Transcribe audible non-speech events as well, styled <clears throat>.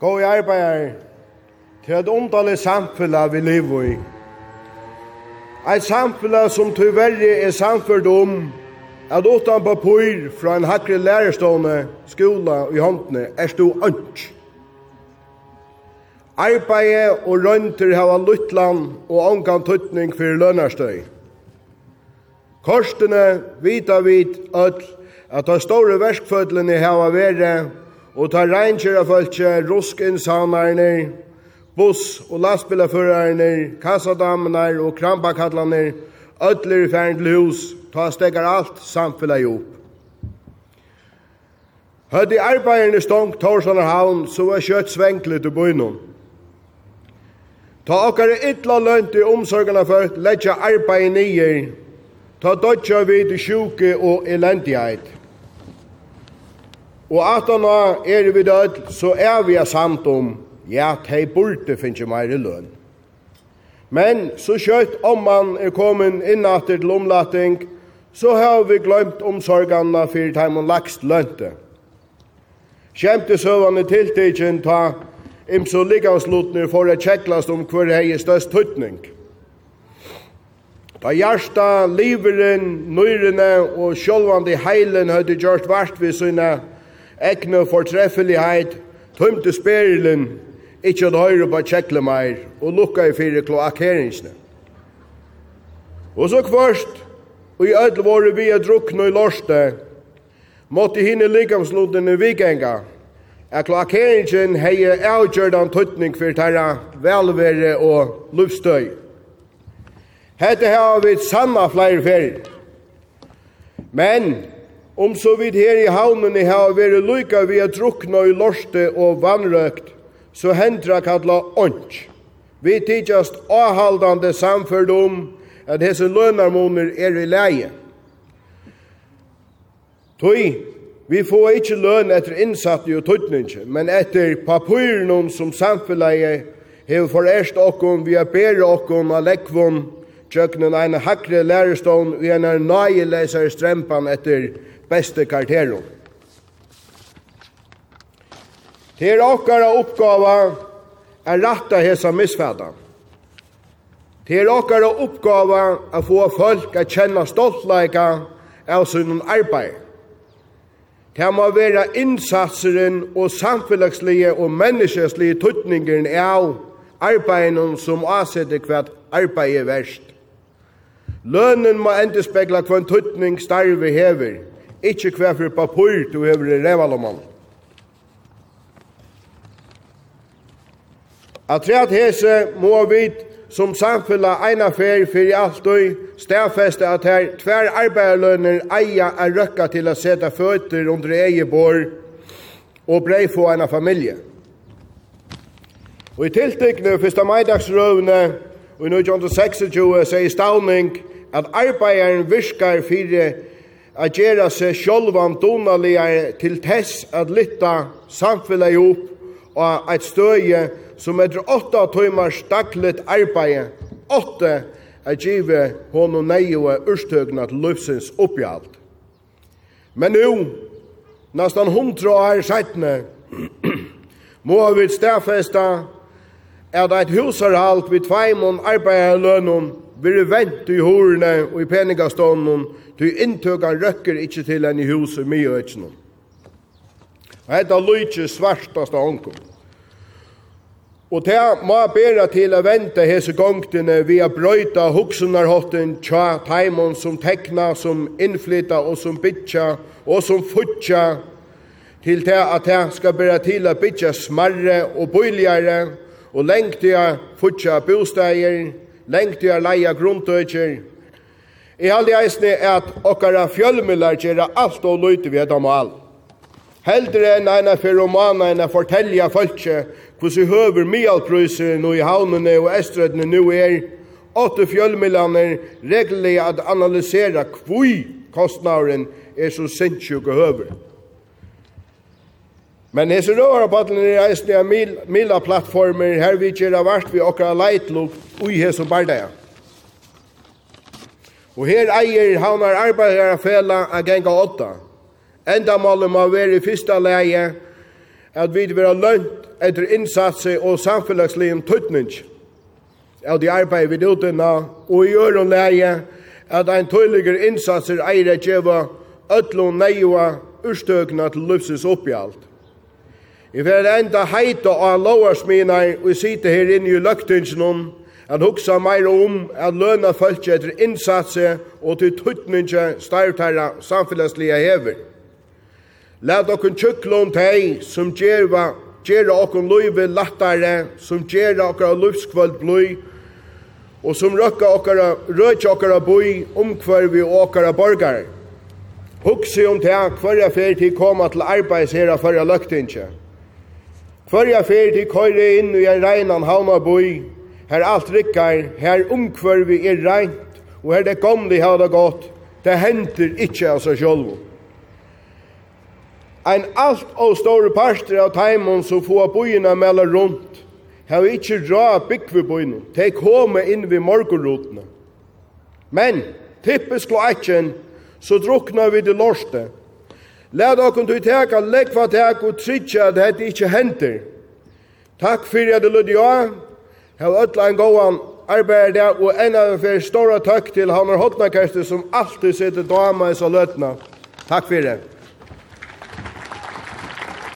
Gå i arbeider til et omdallig samfunn vi lever i. Et samfunn som tyverre er samfunn om at utan papur fra en hakre lærerstående skola i håndene er stå ønsk. Arbeidet og rønter hava luttland og ångan tuttning for lønarstøy. Korstene vita vit öll at ta store verskfødlene hava vere og ta reinkjøra følse, rusken saunarne, buss og lastbilaførarne, kassadamene og krampakatlaner, ødler i færen til hus, ta stegar alt samfunnet i opp. Høyde arbeiderne stong Torsanar havn, så var kjøtt svenklet til bøynum. Ta okkar ytla lønt i omsorgarna for letja arbeid nyer, ta dodja vid sjuke og elendighet og at han er vi død, så er vi samt om, ja, de burde finne mer i løn. Men så kjøtt om man er kommet innatter til omlating, så har vi glemt omsorgene for de man lagst lønte. Kjemte søvende tiltidgen ta imso liggansluttene for å tjekklast om hver hei størst tøtning. Da hjarta, liveren, nøyrene og sjølvande heilen hadde gjort vart ved sine egne fortreffelighet, tømte sperilen, ikkje at høyre på tjekkle meir, og lukka i fire kloakkeringsne. Og så kvørst, og i ødel våre vi er drukne i lorste, måtte hinne likamslutene vikenga, at kloakkeringen hei avgjørdan tøtning for tæra velvere og luftstøy. Hette har vi sanna flere ferie. Men Om så vid her i havnene har vært lykka vi er drukna i lorste og vannrøkt, så hendra kalla ånd. Vi tidsast avhaldande samferd om at hese lønarmoner er i leie. Tøy, vi får ikkje løn etter innsatt i tøytninge, men etter papyrnum som samfelleie hever forerst okkom vi er bere okkom av lekvån tjøkkenen ein hakre lærestånd vi er nøye leser strempan etter beste karakterer. Det er okkara oppgava er ratta hesa misfæda. Det er okkara oppgava er få folk at kjenna stoltleika av sin arbeid. Det må være innsatseren og samfunnslige og menneskeslige tøtningen av arbeiden som avsetter hvert arbeid er verst. Lønnen må endespegla hva en tøtning starve hever ikkje hver for papur du hever i revalomann. At treat hese må vi som samfella eina fer fyrir alt og stafeste at her tver arbeiderlønner eia er røkka til å seta føtter under eie bor og brei få eina familie. Og i tiltekne fyrsta meidagsrøvne og i 1926 sier stavning at arbeidaren virkar fyrir a gjera seg sjálvan donaligare til tess at lytta samfellet ihop og eit støye som etter åtta tøymars dagligt arbeid, åtte er givet hon og neie urstøgna til løvsins oppgjald. Men nu, nesten hundra år seitne, <clears throat> må vi stafesta at eit husarhalt vid tveimon arbeidarlønnen veri vent i horene og i peningastånden, du inntøkan røkker ikkje til enn i huset og mye økjennom. Og hetta lykje svartast av ankom. Og det må bæra til å vente hese gongtene vi a brøyta hoksunarhotten tja taimon som tekna, som innflytta og som bytja og som futja til det at det skal bæra til å bytja smarre og bøyligare og lengtiga futja bosteier lengt til er leia grunntøyker. I halde eisne at okkara fjölmullar gjerra alt og løyte vi etter mal. Heldre enn eina feromana enn a fortelja fölkje hos i høver mialprøyser nå i havnene og estrødene nå er, åtte fjölmillaner regelig at analysera kvui kostnaren er så sinnsjuk og høver. Men hese røra padlen er eisne av mila plattformer, her vi kjera vart vi okra leitluk ui hese bardaja. Og her eier havnar arbeidere fela a genga åtta. Enda målet må være i fyrsta leie at vi vil ha lønt etter innsatsi og samfunnsliv tøtning. av de arbeid vi utenna og i øren leie at ein tøyligere innsatser eire djeva ötlun neiva, urstøkna til løpses oppgjalt. I vil enda heita av lovarsmina og jeg sitter her inne i løgtingsnum at hugsa meira om at løna fölkje etter innsatse og til tuttninge startarra samfellesliga hever. Læt okkun tjukklån teg som gjerva gjerra okkun luive lattare som gjerra okkara løyvskvöld blui og som røkka okkara røkja okkara bui omkvarvi og okkara borgar. Hugsi om teg hver hver hver hver hver hver hver hver hver hver Hverja fyrir til køyre inn i en reinan havnaboi, her alt rikkar, her omkvørvi er reint, og her det gamle har det gått, det henter ikkje av seg sjolv. Ein alt og store parster av taimon som få boina mellan rundt, har ikkje dra byggvi boina, de kome inn vi morgonrotene. Men, tippes kloakken, så drukna vi det lorste, Lad okon du teka lekva teka og tritja at dette ikkje henter. Takk fyrir at du lydde ja. Hev ötla en gåan arbeid der og enn av fyrir stora takk til Hannar Hotnakastet som alltid sitter dama i så løtna. Takk fyrir det.